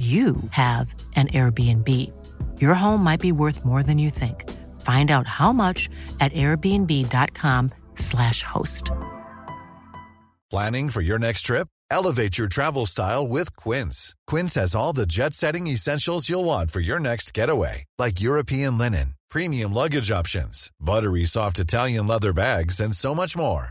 you have an Airbnb. Your home might be worth more than you think. Find out how much at airbnb.com/slash host. Planning for your next trip? Elevate your travel style with Quince. Quince has all the jet setting essentials you'll want for your next getaway, like European linen, premium luggage options, buttery soft Italian leather bags, and so much more.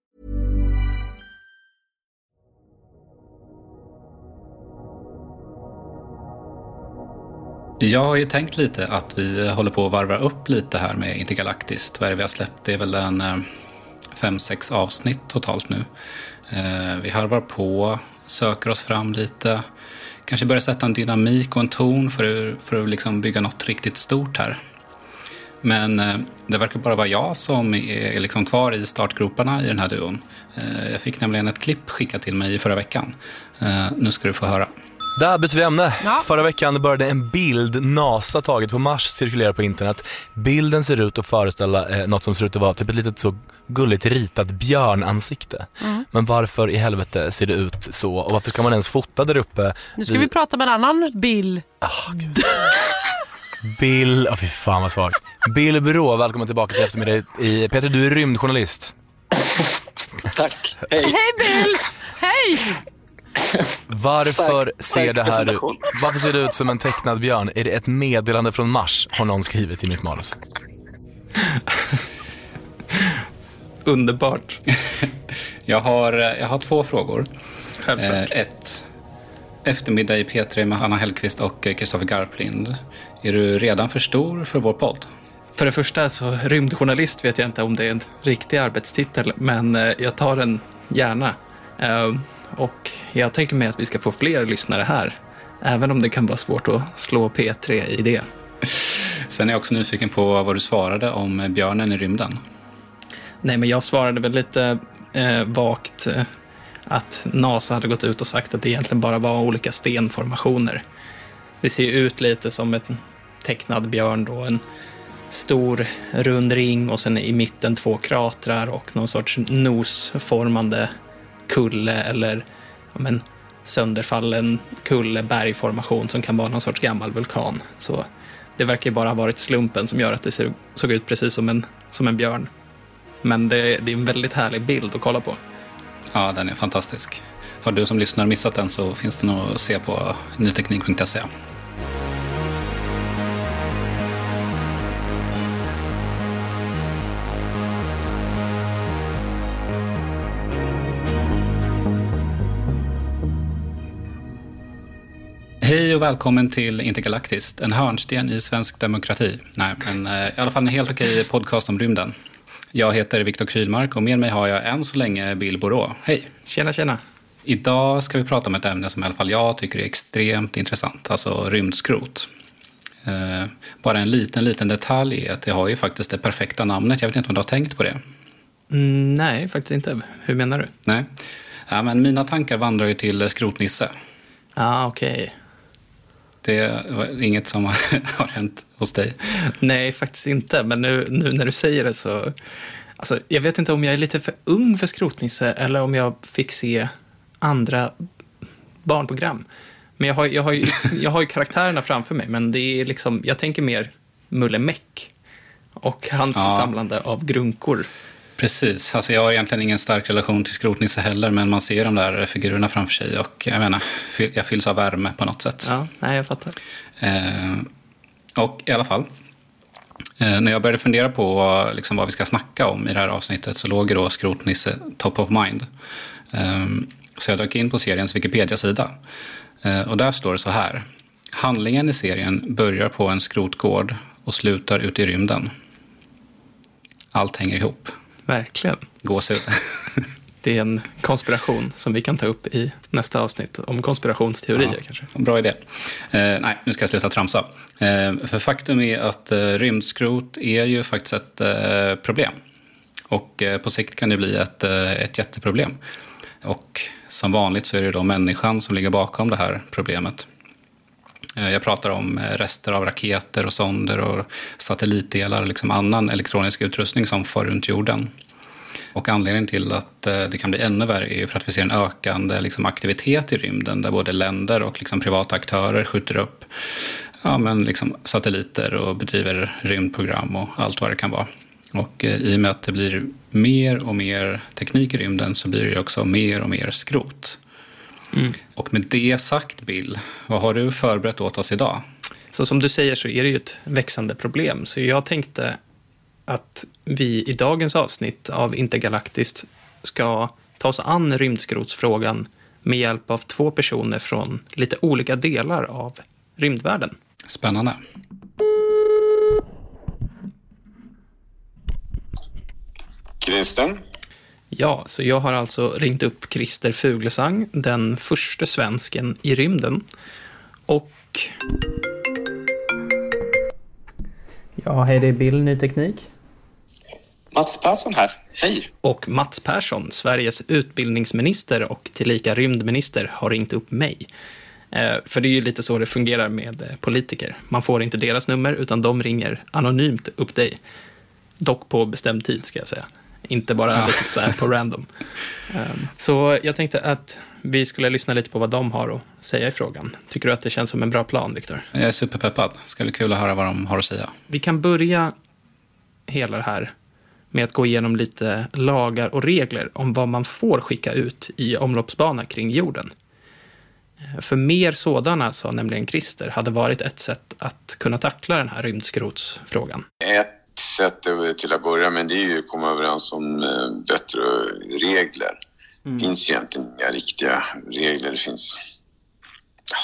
Jag har ju tänkt lite att vi håller på att varva upp lite här med Intergalaktiskt. Vad är det vi har släppt? Det är väl en eh, fem, sex avsnitt totalt nu. Eh, vi harvar på, söker oss fram lite. Kanske börjar sätta en dynamik och en ton för, för att liksom bygga något riktigt stort här. Men eh, det verkar bara vara jag som är liksom kvar i startgroparna i den här duon. Eh, jag fick nämligen ett klipp skickat till mig i förra veckan. Nu ska du få höra. Där byter vi ämne. Ja. Förra veckan började en bild NASA tagit på Mars cirkulera på internet. Bilden ser ut att föreställa eh, något som ser ut att vara typ ett litet så gulligt ritat björnansikte. Mm. Men varför i helvete ser det ut så och varför ska man ens fota där uppe? Nu ska vi, vi prata med en annan Bill. Oh, Bill, oh, fy fan vad svagt. Bill Brå, välkommen tillbaka till eftermiddag. I, Peter, du är rymdjournalist. Tack, hej. Hej Bill, hej. Varför ser det här Varför ser det ut som en tecknad björn? Är det ett meddelande från Mars? Har någon skrivit i mitt manus. Underbart. jag, har, jag har två frågor. Självklart. Eh, ett. Eftermiddag i P3 med Hanna Hellqvist och Kristoffer Garplind. Är du redan för stor för vår podd? För det första, så rymdjournalist vet jag inte om det är en riktig arbetstitel, men eh, jag tar den gärna. Uh, och jag tänker mig att vi ska få fler lyssnare här. Även om det kan vara svårt att slå P3 i det. Sen är jag också nyfiken på vad du svarade om björnen i rymden. Nej, men jag svarade väl lite eh, vagt eh, att NASA hade gått ut och sagt att det egentligen bara var olika stenformationer. Det ser ju ut lite som en tecknad björn då, en stor rund ring och sen i mitten två kratrar och någon sorts nosformande kulle eller men, sönderfallen kulle, bergformation som kan vara någon sorts gammal vulkan. Så det verkar ju bara ha varit slumpen som gör att det ser, såg ut precis som en, som en björn. Men det, det är en väldigt härlig bild att kolla på. Ja, den är fantastisk. Har du som lyssnar missat den så finns den att se på nyteknik.se. Hej och välkommen till Intergalaktiskt, en hörnsten i svensk demokrati. Nej, men eh, i alla fall en helt okej podcast om rymden. Jag heter Viktor Krylmark och med mig har jag än så länge Bill Borå. Hej! Tjena, tjena! Idag ska vi prata om ett ämne som i alla fall jag tycker är extremt intressant, alltså rymdskrot. Eh, bara en liten, liten detalj är att det har ju faktiskt det perfekta namnet. Jag vet inte om du har tänkt på det? Mm, nej, faktiskt inte. Hur menar du? Nej. Ja, men mina tankar vandrar ju till Skrotnisse. Ja, ah, okej. Okay. Det var inget som har hänt hos dig? Nej, faktiskt inte. Men nu, nu när du säger det så... Alltså, jag vet inte om jag är lite för ung för Skrotnisse eller om jag fick se andra barnprogram. Men jag har, jag, har ju, jag har ju karaktärerna framför mig, men det är liksom, jag tänker mer Mulle Meck och hans ja. samlande av grunkor. Precis, alltså jag har egentligen ingen stark relation till Skrotnisse heller, men man ser de där figurerna framför sig och jag menar, jag fylls av värme på något sätt. Ja, nej, jag fattar. Eh, och i alla fall, eh, när jag började fundera på liksom, vad vi ska snacka om i det här avsnittet så låg då Skrotnisse top of mind. Eh, så jag dök in på seriens Wikipedia-sida. Eh, och där står det så här. Handlingen i serien börjar på en skrotgård och slutar ute i rymden. Allt hänger ihop. Verkligen. Gåshud. det är en konspiration som vi kan ta upp i nästa avsnitt om konspirationsteorier ja, kanske. Bra idé. Eh, nej, nu ska jag sluta tramsa. Eh, för faktum är att eh, rymdskrot är ju faktiskt ett eh, problem. Och eh, på sikt kan det bli ett, eh, ett jätteproblem. Och som vanligt så är det då människan som ligger bakom det här problemet. Eh, jag pratar om eh, rester av raketer och sonder och satellitdelar och liksom annan elektronisk utrustning som far runt jorden. Och anledningen till att eh, det kan bli ännu värre är för att vi ser en ökande liksom, aktivitet i rymden där både länder och liksom, privata aktörer skjuter upp ja, men, liksom, satelliter och bedriver rymdprogram och allt vad det kan vara. Och i och med att det blir mer och mer teknik i rymden så blir det också mer och mer skrot. Mm. Och med det sagt, Bill, vad har du förberett åt oss idag? Så som du säger så är det ju ett växande problem. Så jag tänkte att vi i dagens avsnitt av Intergalaktiskt ska ta oss an rymdskrotsfrågan med hjälp av två personer från lite olika delar av rymdvärlden. Spännande. Christer? Ja, så jag har alltså ringt upp Christer Fuglesang, den första svensken i rymden. Och... Ja, hej, det är Bill, Ny Teknik. Mats Persson här. Hej! Och Mats Persson, Sveriges utbildningsminister och tillika rymdminister, har ringt upp mig. Eh, för det är ju lite så det fungerar med eh, politiker. Man får inte deras nummer, utan de ringer anonymt upp dig. Dock på bestämd tid, ska jag säga. Inte bara ja. lite så här på random. Um, så jag tänkte att vi skulle lyssna lite på vad de har att säga i frågan. Tycker du att det känns som en bra plan, Viktor? Jag är superpeppad. Ska bli kul att höra vad de har att säga. Vi kan börja hela det här med att gå igenom lite lagar och regler om vad man får skicka ut i omloppsbana kring jorden. För mer sådana, sa nämligen Christer, hade varit ett sätt att kunna tackla den här rymdskrotsfrågan. Ett sätt till att börja med det är ju att komma överens om eh, bättre regler. Mm. Det finns egentligen inga riktiga regler. Det finns ja,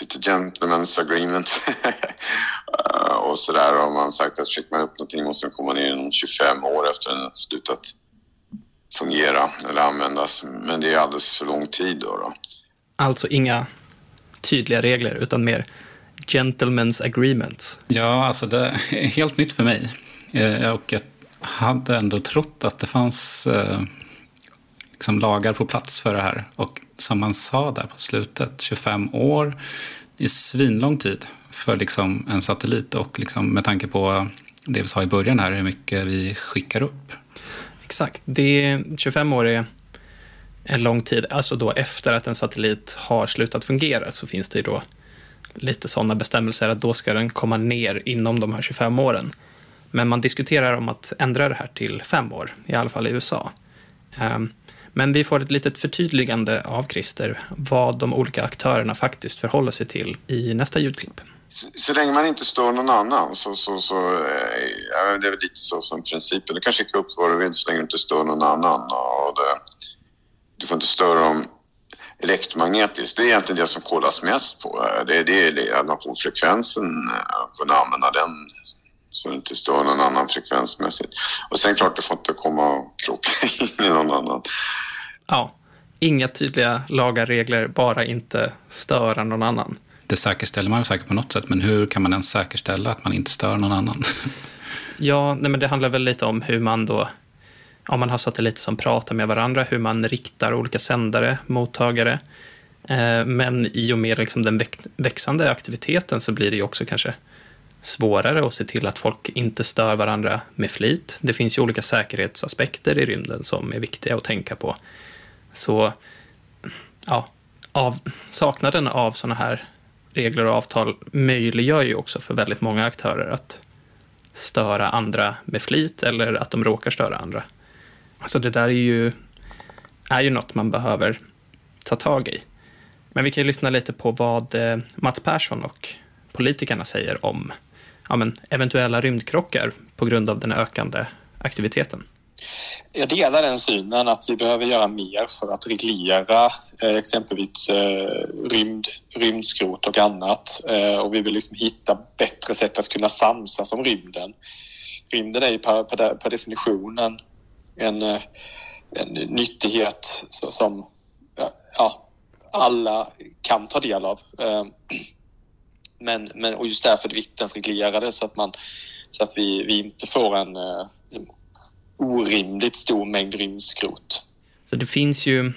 lite gentlemen's agreement och sådär har man sagt att skickar man upp någonting måste den komma ner inom 25 år efter den slutat fungera eller användas. Men det är alldeles för lång tid då. då. Alltså inga tydliga regler utan mer gentlemen's agreements. Ja, alltså det är helt nytt för mig. Eh, och jag hade ändå trott att det fanns eh, liksom lagar på plats för det här. Och som man sa där på slutet, 25 år, det är svinlång tid för liksom en satellit. Och liksom med tanke på det vi sa i början här, hur mycket vi skickar upp. Exakt, det 25 år är en lång tid. Alltså då efter att en satellit har slutat fungera så finns det ju då lite sådana bestämmelser att då ska den komma ner inom de här 25 åren. Men man diskuterar om att ändra det här till fem år, i alla fall i USA. Ehm, men vi får ett litet förtydligande av Christer vad de olika aktörerna faktiskt förhåller sig till i nästa ljudklipp. Så, så länge man inte stör någon annan så, så, så eh, ja, det är väl lite så som principen. Du kan skicka upp vad du vill så länge du inte stör någon annan. Och det, du får inte störa dem elektromagnetiskt. Det är egentligen det som kollas mest på. Eh, det, det är att man får frekvensen, att kunna använda den så det inte stör någon annan frekvensmässigt. Och sen klart, det får inte komma och krocka in i någon annan. Ja, inga tydliga lagar, regler, bara inte störa någon annan. Det säkerställer man ju säkert på något sätt, men hur kan man ens säkerställa att man inte stör någon annan? ja, nej, men det handlar väl lite om hur man då, om man har satelliter som pratar med varandra, hur man riktar olika sändare, mottagare. Eh, men i och med liksom den växande aktiviteten så blir det ju också kanske svårare att se till att folk inte stör varandra med flit. Det finns ju olika säkerhetsaspekter i rymden som är viktiga att tänka på. Så ja, av, saknaden av sådana här regler och avtal möjliggör ju också för väldigt många aktörer att störa andra med flit eller att de råkar störa andra. Så det där är ju, är ju något man behöver ta tag i. Men vi kan ju lyssna lite på vad eh, Mats Persson och politikerna säger om ja, men, eventuella rymdkrockar på grund av den ökande aktiviteten. Jag delar den synen att vi behöver göra mer för att reglera eh, exempelvis eh, rymd, rymdskrot och annat. Eh, och vi vill liksom hitta bättre sätt att kunna samsas om rymden. Rymden är ju per, per, per definition en, en, eh, en nyttighet som ja, alla kan ta del av. Eh, men, men, och just därför är det viktigt att reglera det så att, man, så att vi, vi inte får en eh, liksom, orimligt stor mängd rymdskrot. Så det finns ju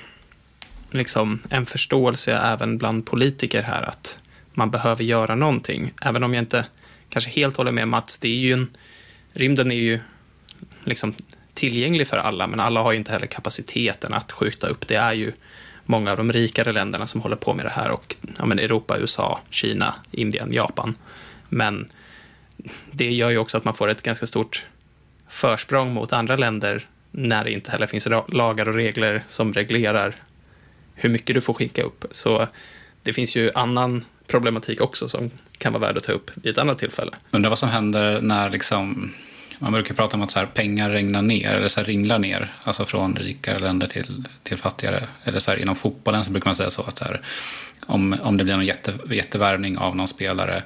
liksom en förståelse även bland politiker här att man behöver göra någonting. Även om jag inte kanske helt håller med Mats, det är ju en, rymden är ju liksom tillgänglig för alla, men alla har ju inte heller kapaciteten att skjuta upp. Det är ju många av de rikare länderna som håller på med det här och ja, men Europa, USA, Kina, Indien, Japan. Men det gör ju också att man får ett ganska stort försprång mot andra länder när det inte heller finns lagar och regler som reglerar hur mycket du får skicka upp. Så det finns ju annan problematik också som kan vara värd att ta upp vid ett annat tillfälle. Undrar vad som händer när liksom man brukar prata om att så här, pengar regnar ner, eller så här, ringlar ner, alltså från rikare länder till, till fattigare. Eller så här, inom fotbollen så brukar man säga så att så här, om, om det blir någon jätte, jättevärvning av någon spelare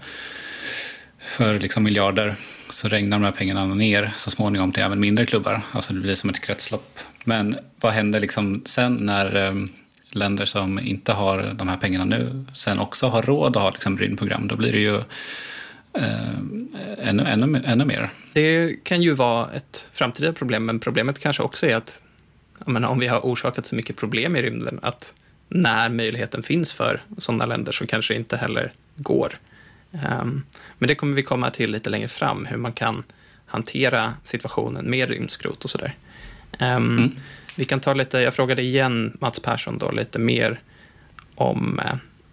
för liksom miljarder så regnar de här pengarna ner så småningom till även mindre klubbar. Alltså det blir som ett kretslopp. Men vad händer liksom sen när um, länder som inte har de här pengarna nu sen också har råd att ha liksom rymdprogram? Då blir det ju eh, ännu, ännu, ännu mer. Det kan ju vara ett framtida problem, men problemet kanske också är att menar, om vi har orsakat så mycket problem i rymden att när möjligheten finns för sådana länder så kanske det inte heller går. Um, men det kommer vi komma till lite längre fram, hur man kan hantera situationen med rymdskrot och sådär. Um, mm. Vi kan ta lite, jag frågade igen Mats Persson då lite mer om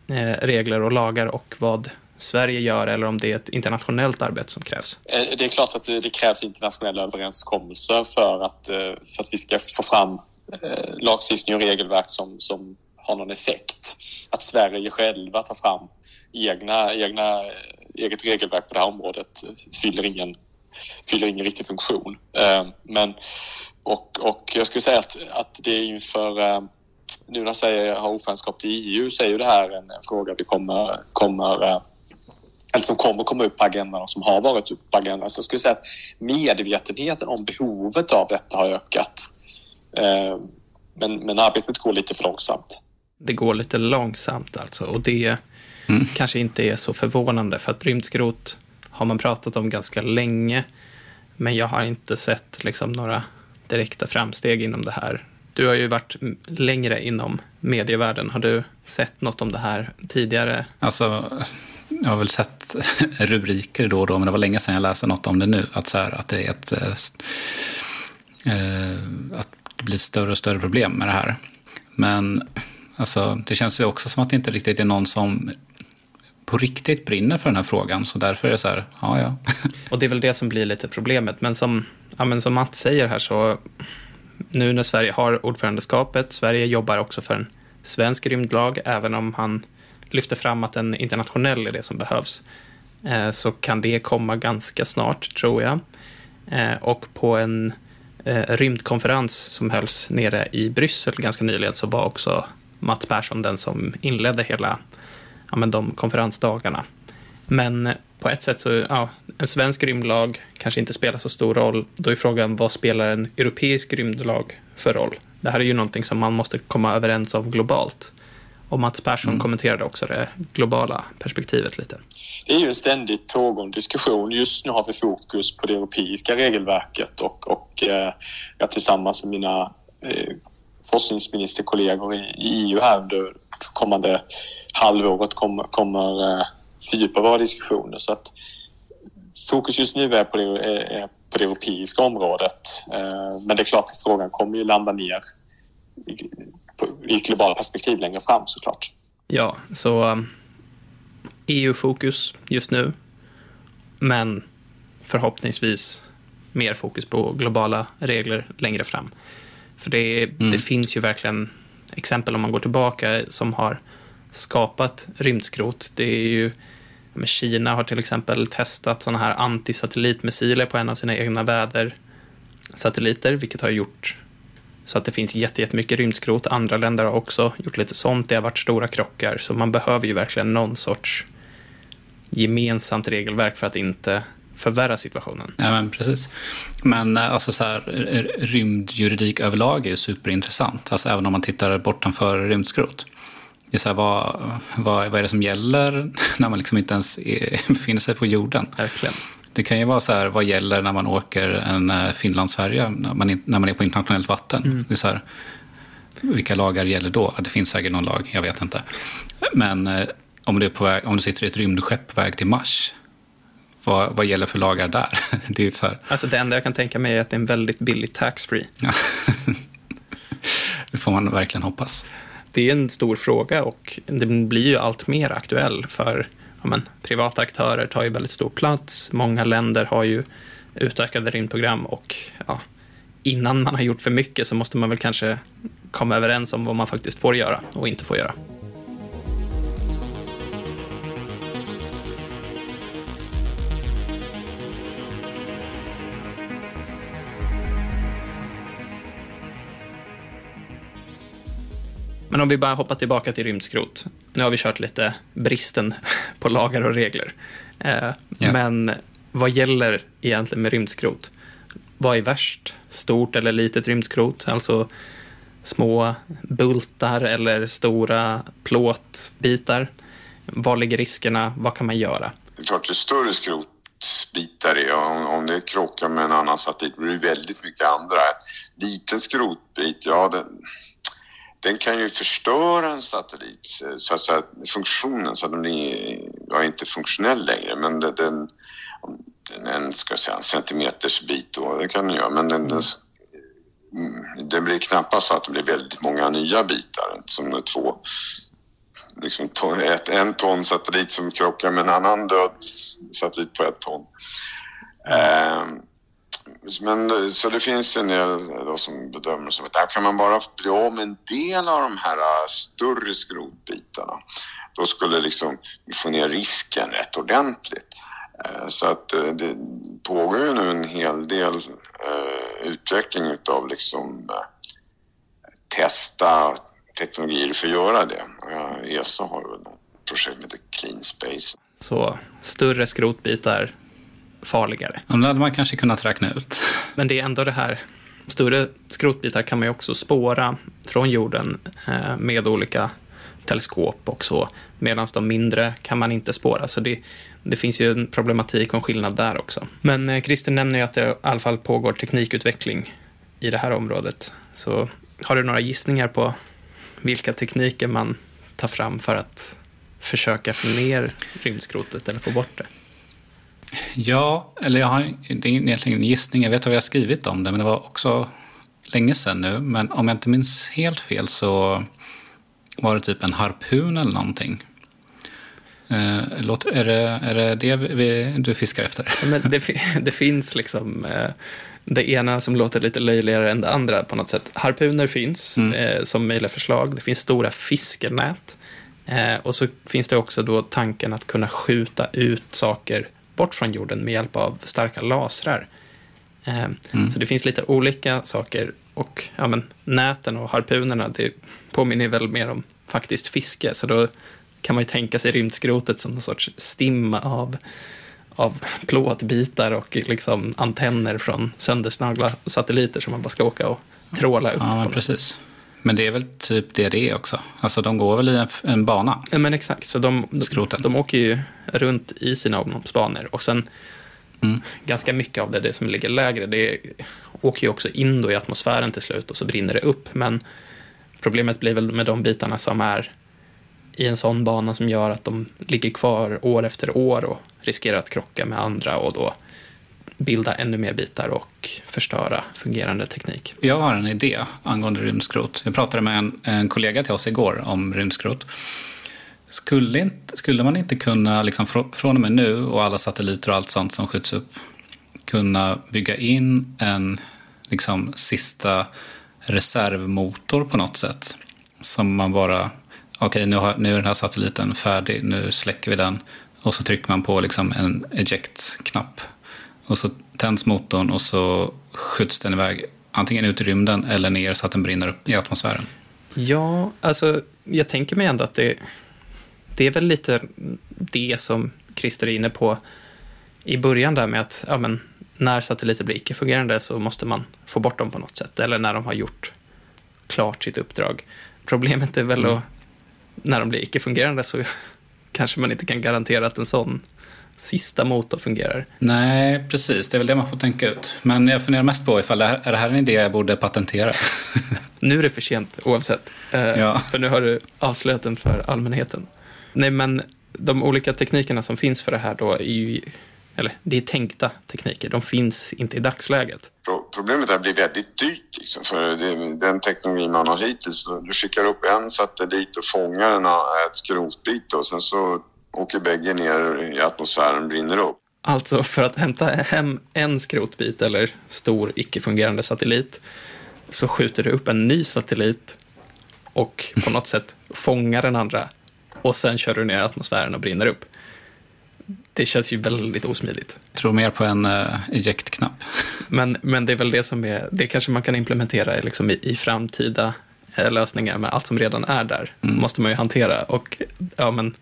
eh, regler och lagar och vad Sverige gör eller om det är ett internationellt arbete som krävs? Eh, det är klart att det krävs internationella överenskommelser för att, eh, för att vi ska få fram eh, lagstiftning och regelverk som, som har någon effekt. Att Sverige själva tar fram egna, egna, eget regelverk på det här området fyller ingen, fyller ingen riktig funktion. Men, och, och jag skulle säga att, att det är inför nu när Sverige har ordförandeskap i EU så är ju det här en, en fråga vi kommer, kommer eller som kommer komma upp på agendan och som har varit upp på agendan. Så jag skulle säga att medvetenheten om behovet av detta har ökat. Eh, men, men arbetet går lite för långsamt. Det går lite långsamt alltså och det mm. kanske inte är så förvånande för att rymdskrot har man pratat om ganska länge. Men jag har inte sett liksom några direkta framsteg inom det här. Du har ju varit längre inom medievärlden. Har du sett något om det här tidigare? Alltså, jag har väl sett rubriker då och då, men det var länge sedan jag läste något om det nu. Att, så här, att det är ett... Eh, eh, att det blir större och större problem med det här. Men alltså, det känns ju också som att det inte riktigt är någon som på riktigt brinner för den här frågan. Så därför är det så här, ja ja. och det är väl det som blir lite problemet. Men som, ja, men som Mats säger här så, nu när Sverige har ordförandeskapet, Sverige jobbar också för en svensk rymdlag, även om han lyfter fram att en internationell är det som behövs, eh, så kan det komma ganska snart, tror jag. Eh, och på en eh, rymdkonferens som hölls nere i Bryssel ganska nyligen så var också Mats Persson den som inledde hela ja, men de konferensdagarna. Men på ett sätt så, ja, en svensk rymdlag kanske inte spelar så stor roll. Då är frågan, vad spelar en europeisk rymdlag för roll? Det här är ju någonting som man måste komma överens om globalt. Och Mats Persson mm. kommenterade också det globala perspektivet lite. Det är ju en ständigt pågående diskussion. Just nu har vi fokus på det europeiska regelverket och, och eh, jag tillsammans med mina eh, forskningsministerkollegor i, EU här under kommande halvåret kommer, kommer eh, fördjupa våra diskussioner. Så att fokus just nu är på det, är på det europeiska området. Eh, men det är klart att frågan kommer ju landa ner i ett globalt perspektiv längre fram såklart. Ja, så EU-fokus just nu, men förhoppningsvis mer fokus på globala regler längre fram. För det, mm. det finns ju verkligen exempel om man går tillbaka som har skapat rymdskrot. Det är ju Kina har till exempel testat sådana här antisatellitmissiler på en av sina egna vädersatelliter, vilket har gjort så att det finns jättemycket rymdskrot. Andra länder har också gjort lite sånt. Det har varit stora krockar, så man behöver ju verkligen någon sorts gemensamt regelverk för att inte förvärra situationen. Ja, men precis. Men eh, alltså så här, rymdjuridik överlag är ju superintressant. Alltså även om man tittar bortanför rymdskrot. Det är så här, vad, vad, vad är det som gäller när man liksom inte ens är, befinner sig på jorden? Verkligen. Det kan ju vara så här, vad gäller när man åker en eh, Finlandsfärja, när man, när man är på internationellt vatten? Mm. Det är så här, vilka lagar gäller då? Det finns säkert någon lag, jag vet inte. Men eh, om du, är på väg, om du sitter i ett rymdskepp på väg till Mars, vad, vad gäller för lagar där? Det, är så här. Alltså det enda jag kan tänka mig är att det är en väldigt billig taxfree. Ja. det får man verkligen hoppas. Det är en stor fråga och den blir ju allt mer aktuell för ja, men, privata aktörer tar ju väldigt stor plats. Många länder har ju utökade rymdprogram och ja, innan man har gjort för mycket så måste man väl kanske komma överens om vad man faktiskt får göra och inte får göra. Men om vi bara hoppar tillbaka till rymdskrot. Nu har vi kört lite bristen på lagar och regler. Eh, yeah. Men vad gäller egentligen med rymdskrot? Vad är värst? Stort eller litet rymdskrot? Alltså små bultar eller stora plåtbitar? Var ligger riskerna? Vad kan man göra? Det är klart, ju större skrotbitar är, om, om det krockar med en annan satellit blir det väldigt mycket andra. Liten skrotbit, ja, den, den kan ju förstöra en satellit, eh, så att säga, funktionen så att den blir, ja, inte funktionell längre, men den, den, en, ska säga, en centimeters bit då, det kan den göra, men den, den, mm, den blir knappast så att det blir väldigt många nya bitar, som är två liksom, ett, en ton satellit som krockar med en annan död satellit på ett ton. Um, men, eh, så det finns en del eh, då, som bedömer som att där kan man bara bli av med en del av de här eh, större skrotbitarna. Då skulle liksom vi få ner risken rätt ordentligt. Så att det pågår ju nu en hel del utveckling utav liksom testa teknologier för att göra det. ESA har ju ett projekt som heter Clean Space. Så större skrotbitar farligare. det hade man kanske kunnat räkna ut. Men det är ändå det här, större skrotbitar kan man ju också spåra från jorden eh, med olika teleskop och så, medan de mindre kan man inte spåra. Så det, det finns ju en problematik och en skillnad där också. Men eh, Christer nämner ju att det i alla fall pågår teknikutveckling i det här området. Så har du några gissningar på vilka tekniker man tar fram för att försöka få ner rymdskrotet eller få bort det? Ja, eller jag har, det är egentligen en gissning. Jag vet vad jag har skrivit om det, men det var också länge sedan nu. Men om jag inte minns helt fel så var det typ en harpun eller någonting. Eh, är, det, är det det vi, du fiskar efter? Men det, det finns liksom eh, det ena som låter lite löjligare än det andra på något sätt. Harpuner finns mm. eh, som mejlarförslag. Det finns stora fiskenät. Eh, och så finns det också då tanken att kunna skjuta ut saker bort från jorden med hjälp av starka lasrar. Eh, mm. Så det finns lite olika saker. Och ja, men, näten och harpunerna, det påminner väl mer om faktiskt fiske. Så då kan man ju tänka sig rymdskrotet som någon sorts stim av, av plåtbitar och liksom antenner från söndersnagla satelliter som man bara ska åka och tråla upp. Ja, precis. Men det är väl typ det det är också? Alltså de går väl i en, en bana? Ja, men exakt. Så de, de, de åker ju runt i sina omloppsbanor. Och sen mm. ganska mycket av det, det som ligger lägre, det åker ju också in då i atmosfären till slut och så brinner det upp. Men problemet blir väl med de bitarna som är i en sån bana som gör att de ligger kvar år efter år och riskerar att krocka med andra och då bilda ännu mer bitar och förstöra fungerande teknik. Jag har en idé angående rymdskrot. Jag pratade med en, en kollega till oss igår om rymdskrot. Skulle, inte, skulle man inte kunna, liksom, från och med nu och alla satelliter och allt sånt som skjuts upp, kunna bygga in en liksom, sista reservmotor på något sätt? Som man bara, okej okay, nu, nu är den här satelliten färdig, nu släcker vi den. Och så trycker man på liksom en eject-knapp. Och så tänds motorn och så skjuts den iväg antingen ut i rymden eller ner så att den brinner upp i atmosfären. Ja, alltså jag tänker mig ändå att det, det är väl lite det som Christer är inne på i början där med att ja, men, när satelliter blir icke-fungerande så måste man få bort dem på något sätt. Eller när de har gjort klart sitt uppdrag. Problemet är väl mm. att när de blir icke-fungerande så kanske man inte kan garantera att en sån sista motor fungerar. Nej, precis. Det är väl det man får tänka ut. Men jag funderar mest på ifall det här, är det här en idé jag borde patentera? nu är det för sent oavsett. Uh, ja. För nu har du avslöjat den för allmänheten. Nej, men de olika teknikerna som finns för det här då är ju eller det är tänkta tekniker, de finns inte i dagsläget. Problemet är att det blir väldigt dyrt liksom, för det, den teknologi man har hittills. Du skickar upp en satellit och fångar en, ett skrotbit och sen så åker bägge ner i atmosfären brinner upp. Alltså för att hämta hem en skrotbit eller stor icke-fungerande satellit så skjuter du upp en ny satellit och på något sätt fångar den andra och sen kör du ner i atmosfären och brinner upp. Det känns ju väldigt osmidigt. Jag tror mer på en uh, eject-knapp. Men, men det är väl det som är, det kanske man kan implementera liksom i, i framtida eh, lösningar, men allt som redan är där mm. måste man ju hantera. Och ja, men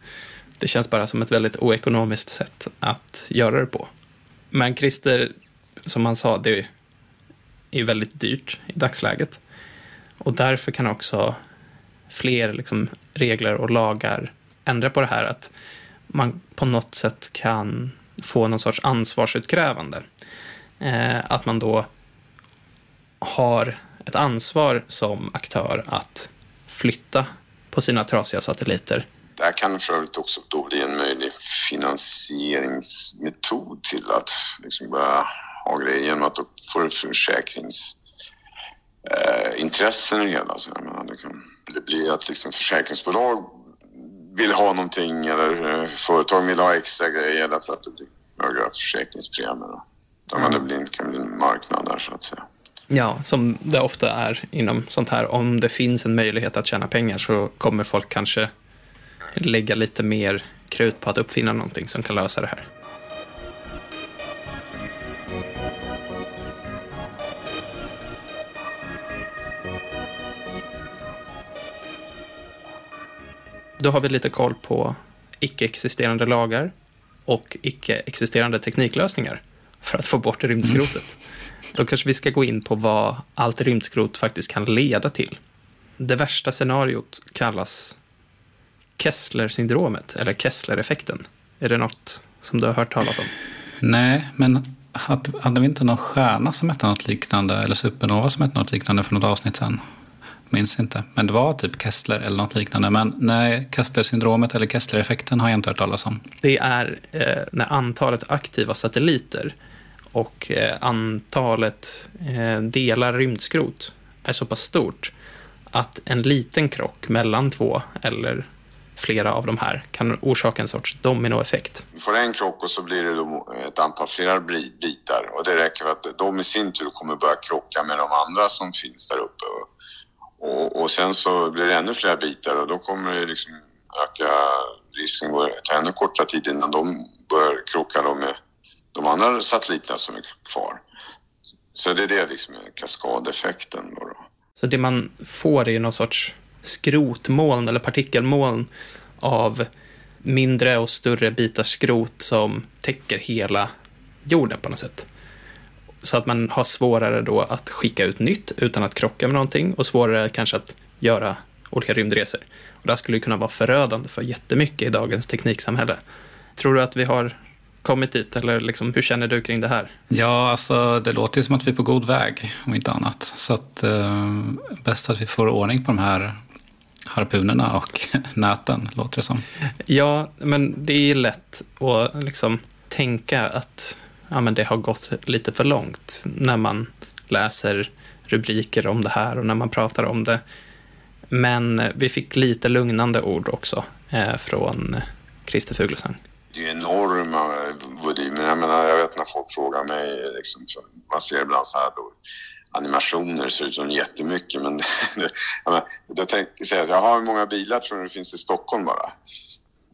det känns bara som ett väldigt oekonomiskt sätt att göra det på. Men Christer, som han sa, det är väldigt dyrt i dagsläget. Och därför kan också fler liksom, regler och lagar ändra på det här. Att man på något sätt kan få någon sorts ansvarsutkrävande. Eh, att man då har ett ansvar som aktör att flytta på sina trasiga satelliter här kan för övrigt också då bli en möjlig finansieringsmetod till att liksom börja ha grejer genom att då får ett försäkringsintressen eh, i det hela. Så alltså. menar, det kan det blir att liksom försäkringsbolag vill ha någonting eller eh, företag vill ha extra grejer därför att det blir högre försäkringspremier. Mm. Det blir, kan bli en marknad där så att säga. Ja, som det ofta är inom sånt här. Om det finns en möjlighet att tjäna pengar så kommer folk kanske lägga lite mer krut på att uppfinna någonting som kan lösa det här. Då har vi lite koll på icke-existerande lagar och icke-existerande tekniklösningar för att få bort rymdskrotet. Då kanske vi ska gå in på vad allt rymdskrot faktiskt kan leda till. Det värsta scenariot kallas Kessler-syndromet, eller Kessler-effekten. Är det något som du har hört talas om? Nej, men hade vi inte någon stjärna som hette något liknande, eller supernova som hette något liknande för något avsnitt sen? Minns inte. Men det var typ Kessler eller något liknande. Men nej, Kessler-syndromet eller Kessler-effekten har jag inte hört talas om. Det är eh, när antalet aktiva satelliter och eh, antalet eh, delar rymdskrot är så pass stort att en liten krock mellan två eller flera av de här kan orsaka en sorts dominoeffekt. Du får en krock och så blir det då ett antal flera bitar och det räcker för att de i sin tur kommer börja krocka med de andra som finns där uppe. Och, och sen så blir det ännu fler bitar och då kommer det liksom öka risken att ta ännu kortare tid innan de börjar krocka då med de andra satelliterna som är kvar. Så det är det liksom kaskadeffekten. Då, då. Så det man får är ju någon sorts skrotmoln eller partikelmoln av mindre och större bitar skrot som täcker hela jorden på något sätt. Så att man har svårare då att skicka ut nytt utan att krocka med någonting och svårare kanske att göra olika rymdresor. Och det här skulle kunna vara förödande för jättemycket i dagens tekniksamhälle. Tror du att vi har kommit dit eller liksom, hur känner du kring det här? Ja, alltså det låter ju som att vi är på god väg om inte annat. Så att eh, bäst att vi får ordning på de här harpunerna och näten, låter det som. Ja, men det är lätt att liksom tänka att ja, men det har gått lite för långt när man läser rubriker om det här och när man pratar om det. Men vi fick lite lugnande ord också eh, från Christer Fuglesang? Det är enorma volymer. Jag, menar, jag vet när folk frågar mig, liksom, man ser ibland så här då, animationer ser ut som jättemycket men då tänker jag säga, hur många bilar tror du det finns i Stockholm bara?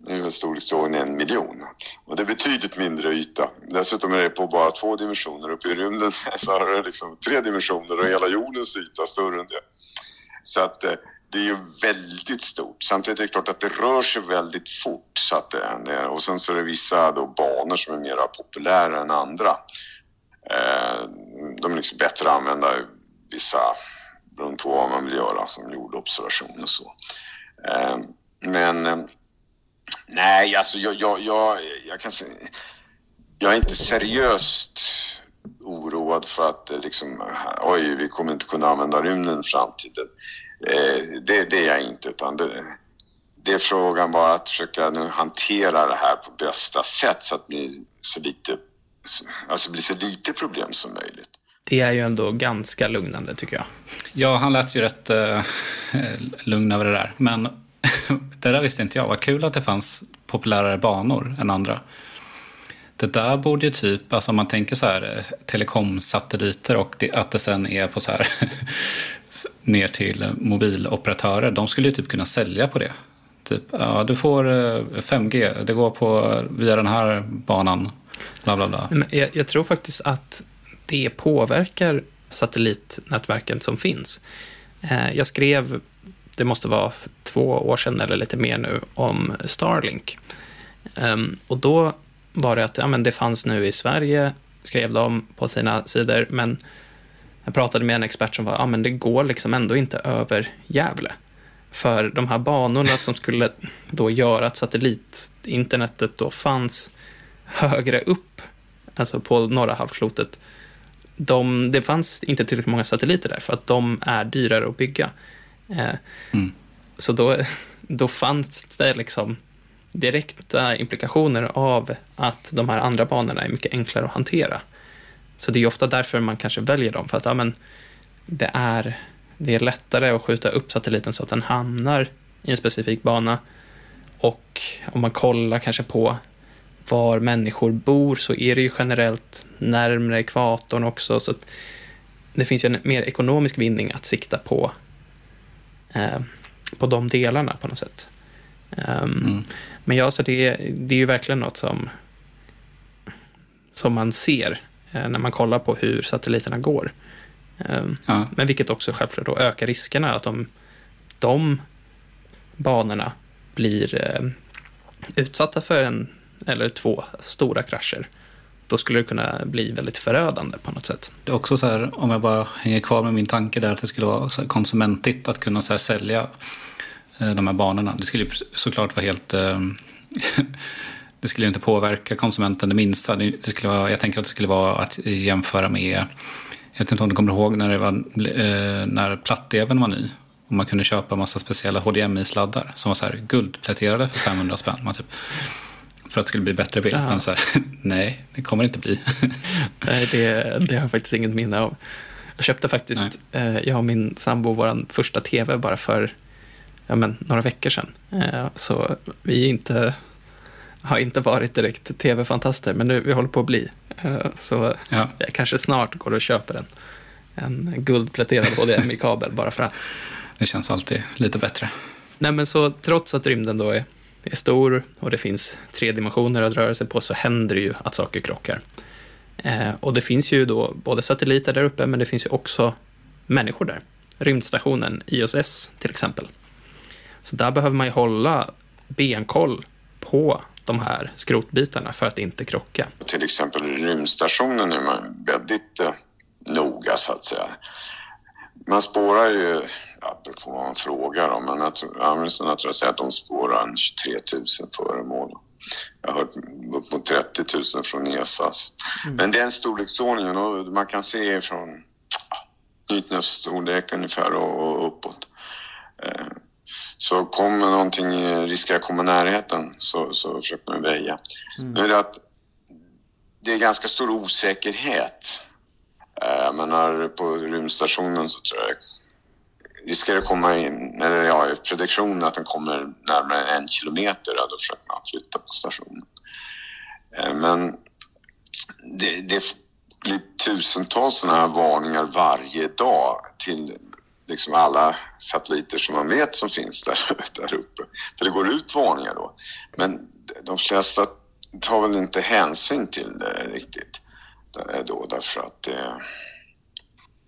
Det är väl storleksordningen en miljon. Och det är betydligt mindre yta. Dessutom är det på bara två dimensioner. Uppe i rymden så har det liksom tre dimensioner och hela jordens yta är större än det. Så att eh, det är ju väldigt stort. Samtidigt är det klart att det rör sig väldigt fort. Så att eh, det, och sen så är det vissa då banor som är mer populära än andra. Eh, de är liksom bättre att använda vissa beroende på vad man vill göra som jordobservation och så. Eh, men eh, Nej, alltså jag, jag, jag, jag kan säga... Jag är inte seriöst oroad för att eh, liksom, oj, vi kommer inte kunna använda rymden i framtiden. Det, det är jag inte, utan det, det är frågan bara att försöka nu hantera det här på bästa sätt så att det blir så lite, alltså blir så lite problem som möjligt. Det är ju ändå ganska lugnande tycker jag. Ja, han lät ju rätt uh, lugn över det där. Men det där visste inte jag. Vad kul att det fanns populärare banor än andra. Det där borde ju typ, alltså om man tänker så här, eh, telekomsatelliter och det, att det sen är på så här ner till mobiloperatörer. De skulle ju typ kunna sälja på det. Typ, ja du får 5G, eh, det går på via den här banan. Bla, bla, bla. Jag, jag tror faktiskt att det påverkar satellitnätverken som finns. Eh, jag skrev det måste vara två år sedan eller lite mer nu, om Starlink. Ehm, och då var det att ja, men det fanns nu i Sverige, skrev de på sina sidor, men jag pratade med en expert som var, ja men det går liksom ändå inte över Gävle. För de här banorna som skulle då göra att satellitinternetet då fanns högre upp, alltså på norra halvklotet, de, det fanns inte tillräckligt många satelliter där för att de är dyrare att bygga. Eh, mm. Så då, då fanns det liksom direkta implikationer av att de här andra banorna är mycket enklare att hantera. Så det är ofta därför man kanske väljer dem, för att ja, men, det, är, det är lättare att skjuta upp satelliten så att den hamnar i en specifik bana. Och om man kollar kanske på var människor bor så är det ju generellt närmre ekvatorn också. Så det finns ju en mer ekonomisk vinning att sikta på eh, på de delarna på något sätt. Um, mm. Men ja, så det, det är ju verkligen något som, som man ser eh, när man kollar på hur satelliterna går. Um, ja. Men vilket också självklart då ökar riskerna att de, de banorna blir eh, utsatta för en eller två stora krascher då skulle det kunna bli väldigt förödande på något sätt. Det är också så här, om jag bara hänger kvar med min tanke där, att det skulle vara så konsumentigt att kunna så här sälja eh, de här banorna. Det skulle såklart vara helt... Eh, det skulle inte påverka konsumenten det minsta. Det skulle vara, jag tänker att det skulle vara att jämföra med... Jag vet inte om du kommer ihåg när, det var, eh, när platt-tvn var ny. Och man kunde köpa massa speciella HDMI-sladdar som var så här guldpläterade för 500 spänn. Man typ för att det skulle bli bättre bild. Men så här, nej, det kommer inte bli. nej, det, det har jag faktiskt inget minne av. Jag köpte faktiskt, eh, jag och min sambo, vår första tv bara för ja, men, några veckor sedan. Eh, så vi inte, har inte varit direkt tv-fantaster, men nu vi håller på att bli. Eh, så ja. jag kanske snart går och köper en, en guldpläterad HDMI-kabel bara för att. Det känns alltid lite bättre. Nej, men så trots att rymden då är är stor och det finns tre dimensioner att röra sig på så händer det ju att saker krockar. Eh, och det finns ju då både satelliter där uppe, men det finns ju också människor där. Rymdstationen ISS till exempel. Så där behöver man ju hålla benkoll på de här skrotbitarna för att inte krocka. Till exempel rymdstationen är man väldigt eh, noga så att säga. Man spårar ju det får man fråga dem, men Amnesty tror jag säger att de spårar 23 000 föremål. Jag har hört upp mot 30 000 från ESAS. Mm. Men den storleksordningen, och man kan se från knytnävsstorlek ungefär och, och uppåt. Eh, så kommer någonting, riskerar komma närheten så, så försöker man väja. Mm. Men det, att, det är ganska stor osäkerhet. Eh, men här på rymdstationen så tror jag riskerar att komma in, eller ja, prediktionen att den kommer närmare en kilometer, då försöker man flytta på stationen. Eh, men det, det blir tusentals sådana här varningar varje dag till liksom alla satelliter som man vet som finns där, där uppe. För det går ut varningar då. Men de flesta tar väl inte hänsyn till det riktigt då därför att det,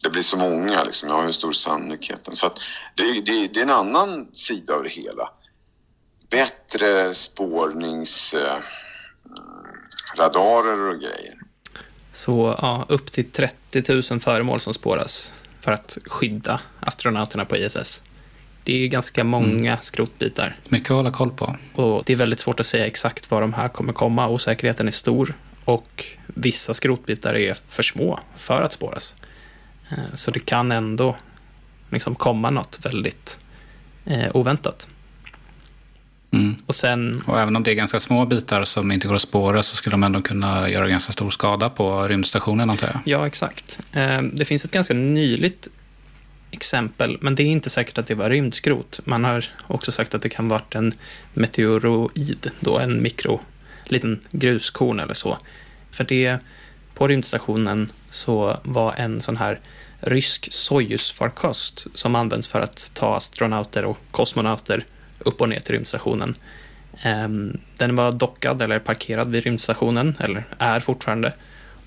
det blir så många liksom. Jag har ju en stor sannolikhet. Så att det, det, det, är en annan sida av det hela. Bättre spårningsradarer eh, och grejer. Så ja, upp till 30 000 föremål som spåras för att skydda astronauterna på ISS. Det är ganska många mm. skrotbitar. Mycket att hålla koll på. Och det är väldigt svårt att säga exakt var de här kommer komma. Osäkerheten är stor och vissa skrotbitar är för små för att spåras. Eh, så det kan ändå liksom komma något väldigt eh, oväntat. Mm. Och, sen, och även om det är ganska små bitar som inte går att spåra så skulle de ändå kunna göra ganska stor skada på rymdstationen antar jag. Ja, exakt. Eh, det finns ett ganska nyligt exempel, men det är inte säkert att det var rymdskrot. Man har också sagt att det kan varit en meteoroid, då en mikro, liten gruskorn eller så. För det, på rymdstationen så var en sån här rysk Sojus-farkost som används för att ta astronauter och kosmonauter upp och ner till rymdstationen. Ehm, den var dockad eller parkerad vid rymdstationen, eller är fortfarande.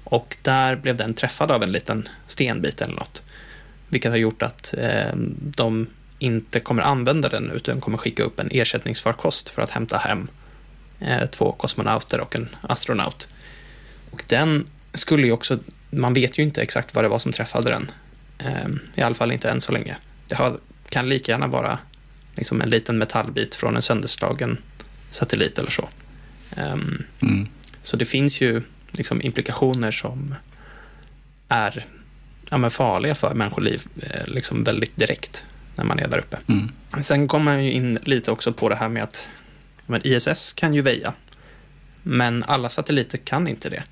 Och där blev den träffad av en liten stenbit eller något. Vilket har gjort att ehm, de inte kommer använda den utan kommer skicka upp en ersättningsfarkost för att hämta hem två kosmonauter och en astronaut. Och den skulle ju också, man vet ju inte exakt vad det var som träffade den. Ehm, I alla fall inte än så länge. Det kan lika gärna vara liksom en liten metallbit från en sönderslagen satellit eller så. Um, mm. Så det finns ju liksom implikationer som är ja, farliga för människoliv eh, liksom väldigt direkt när man är där uppe. Mm. Sen kommer man ju in lite också på det här med att men ISS kan ju väja, men alla satelliter kan inte det.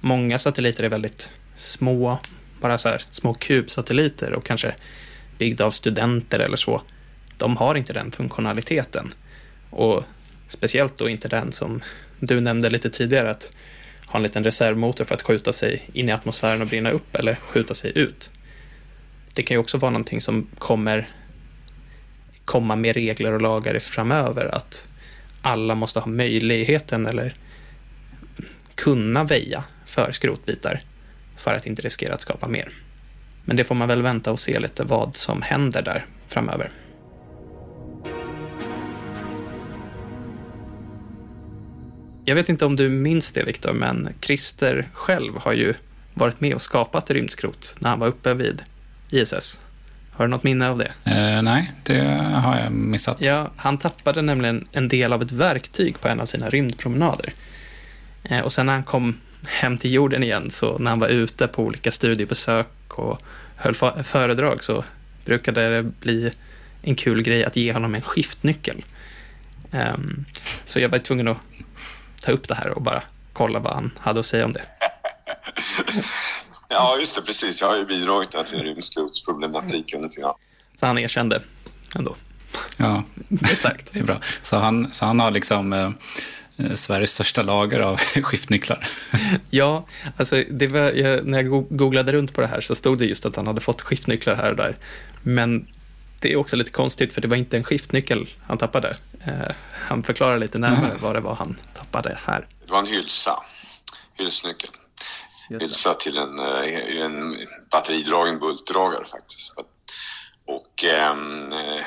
Många satelliter är väldigt små, bara så här små kubsatelliter och kanske byggda av studenter eller så de har inte den funktionaliteten. Och speciellt då inte den som du nämnde lite tidigare, att ha en liten reservmotor för att skjuta sig in i atmosfären och brinna upp eller skjuta sig ut. Det kan ju också vara någonting som kommer komma med regler och lagar framöver, att alla måste ha möjligheten eller kunna väja för skrotbitar för att inte riskera att skapa mer. Men det får man väl vänta och se lite vad som händer där framöver. Jag vet inte om du minns det, Viktor, men Christer själv har ju varit med och skapat rymdskrot när han var uppe vid ISS. Har du något minne av det? Eh, nej, det har jag missat. Ja, han tappade nämligen en del av ett verktyg på en av sina rymdpromenader. Eh, och sen när han kom hem till jorden igen, så när han var ute på olika studiebesök och höll föredrag, så brukade det bli en kul grej att ge honom en skiftnyckel. Um, så jag var tvungen att ta upp det här och bara kolla vad han hade att säga om det. ja, just det, precis. Jag har ju bidragit till rymdskrotsproblematiken lite grann. Så han erkände ändå. Ja, det är starkt. det är bra. Så han, så han har liksom eh, eh Sveriges största lager av skiftnycklar. ja, alltså det var, jag, när jag googlade runt på det här så stod det just att han hade fått skiftnycklar här och där. Men det är också lite konstigt för det var inte en skiftnyckel han tappade. Eh, han förklarar lite närmare mm. vad det var han tappade här. Det var en hylsa, hylsnyckel. Hylsa till en, eh, en batteridragen bultdragare faktiskt. Och ehm, eh,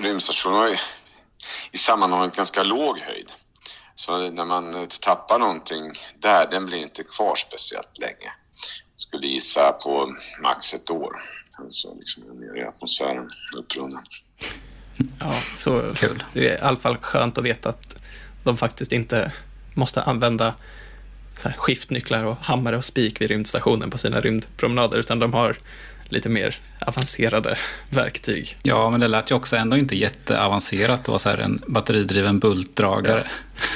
rymdstationen har i sammanhanget ganska låg höjd. Så när man tappar någonting där, den blir inte kvar speciellt länge. Skulle gissa på max ett år. Alltså liksom ner i atmosfären, upprunnen. Ja, så Kul. det är i alla fall skönt att veta att de faktiskt inte måste använda så skiftnycklar och hammare och spik vid rymdstationen på sina rymdpromenader, utan de har lite mer avancerade verktyg. Ja, men det lät ju också ändå inte jätteavancerat. Det var så här en batteridriven bultdragare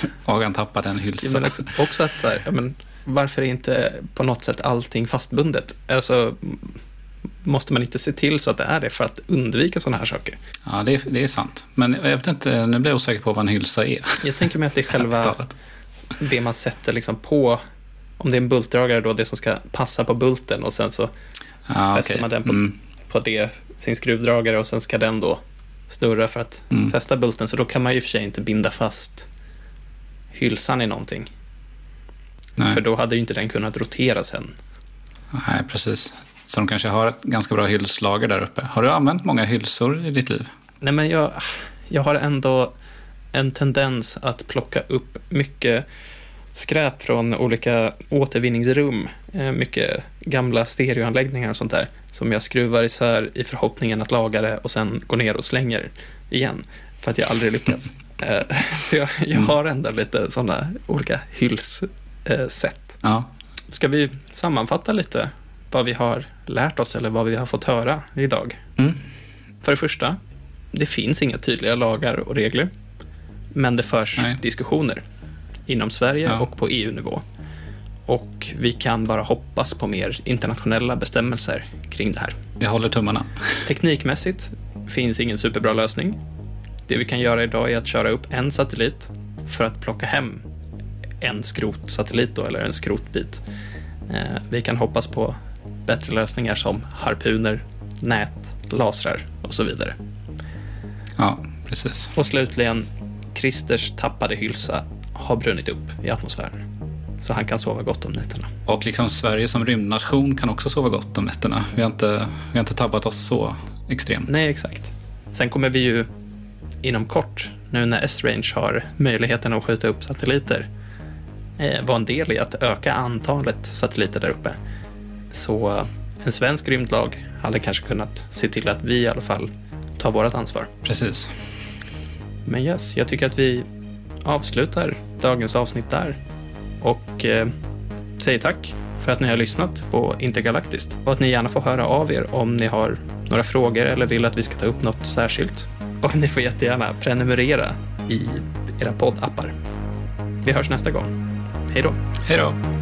ja. och han tappade en hylsa. Ja, men också, också att så här, men varför är inte på något sätt allting fastbundet? Alltså, måste man inte se till så att det är det för att undvika sådana här saker? Ja, det är, det är sant. Men jag vet inte, nu blir jag osäker på vad en hylsa är. Jag tänker mig att det är själva det man sätter liksom på, om det är en bultdragare då, det som ska passa på bulten och sen så ah, fäster okay. man den på, mm. på det, sin skruvdragare och sen ska den då snurra för att mm. fästa bulten. Så då kan man ju för sig inte binda fast hylsan i någonting. Nej. För då hade ju inte den kunnat rotera sen. Nej, precis. Så de kanske har ett ganska bra hylslager där uppe. Har du använt många hylsor i ditt liv? Nej, men jag, jag har ändå en tendens att plocka upp mycket skräp från olika återvinningsrum. Eh, mycket gamla stereoanläggningar och sånt där. Som jag skruvar isär i förhoppningen att laga det och sen går ner och slänger igen. För att jag aldrig lyckas. Eh, så jag, jag har ändå lite sådana olika hyllssätt. Ja. Ska vi sammanfatta lite vad vi har lärt oss eller vad vi har fått höra idag? Mm. För det första, det finns inga tydliga lagar och regler. Men det förs Nej. diskussioner inom Sverige ja. och på EU-nivå. Och vi kan bara hoppas på mer internationella bestämmelser kring det här. Vi håller tummarna. Teknikmässigt finns ingen superbra lösning. Det vi kan göra idag är att köra upp en satellit för att plocka hem en skrotsatellit då, eller en skrotbit. Eh, vi kan hoppas på bättre lösningar som harpuner, nät, lasrar och så vidare. Ja, precis. Och slutligen, Christers tappade hylsa har brunnit upp i atmosfären. Så han kan sova gott om nätterna. Och liksom Sverige som rymdnation kan också sova gott om nätterna. Vi har inte, vi har inte tappat oss så extremt. Nej, exakt. Sen kommer vi ju inom kort, nu när S-Range har möjligheten att skjuta upp satelliter, eh, vara en del i att öka antalet satelliter där uppe. Så en svensk rymdlag hade kanske kunnat se till att vi i alla fall tar vårt ansvar. Precis. Men yes, jag tycker att vi avslutar dagens avsnitt där och eh, säger tack för att ni har lyssnat på Intergalaktiskt och att ni gärna får höra av er om ni har några frågor eller vill att vi ska ta upp något särskilt. Och ni får jättegärna prenumerera i era poddappar. Vi hörs nästa gång. Hej då. Hej då.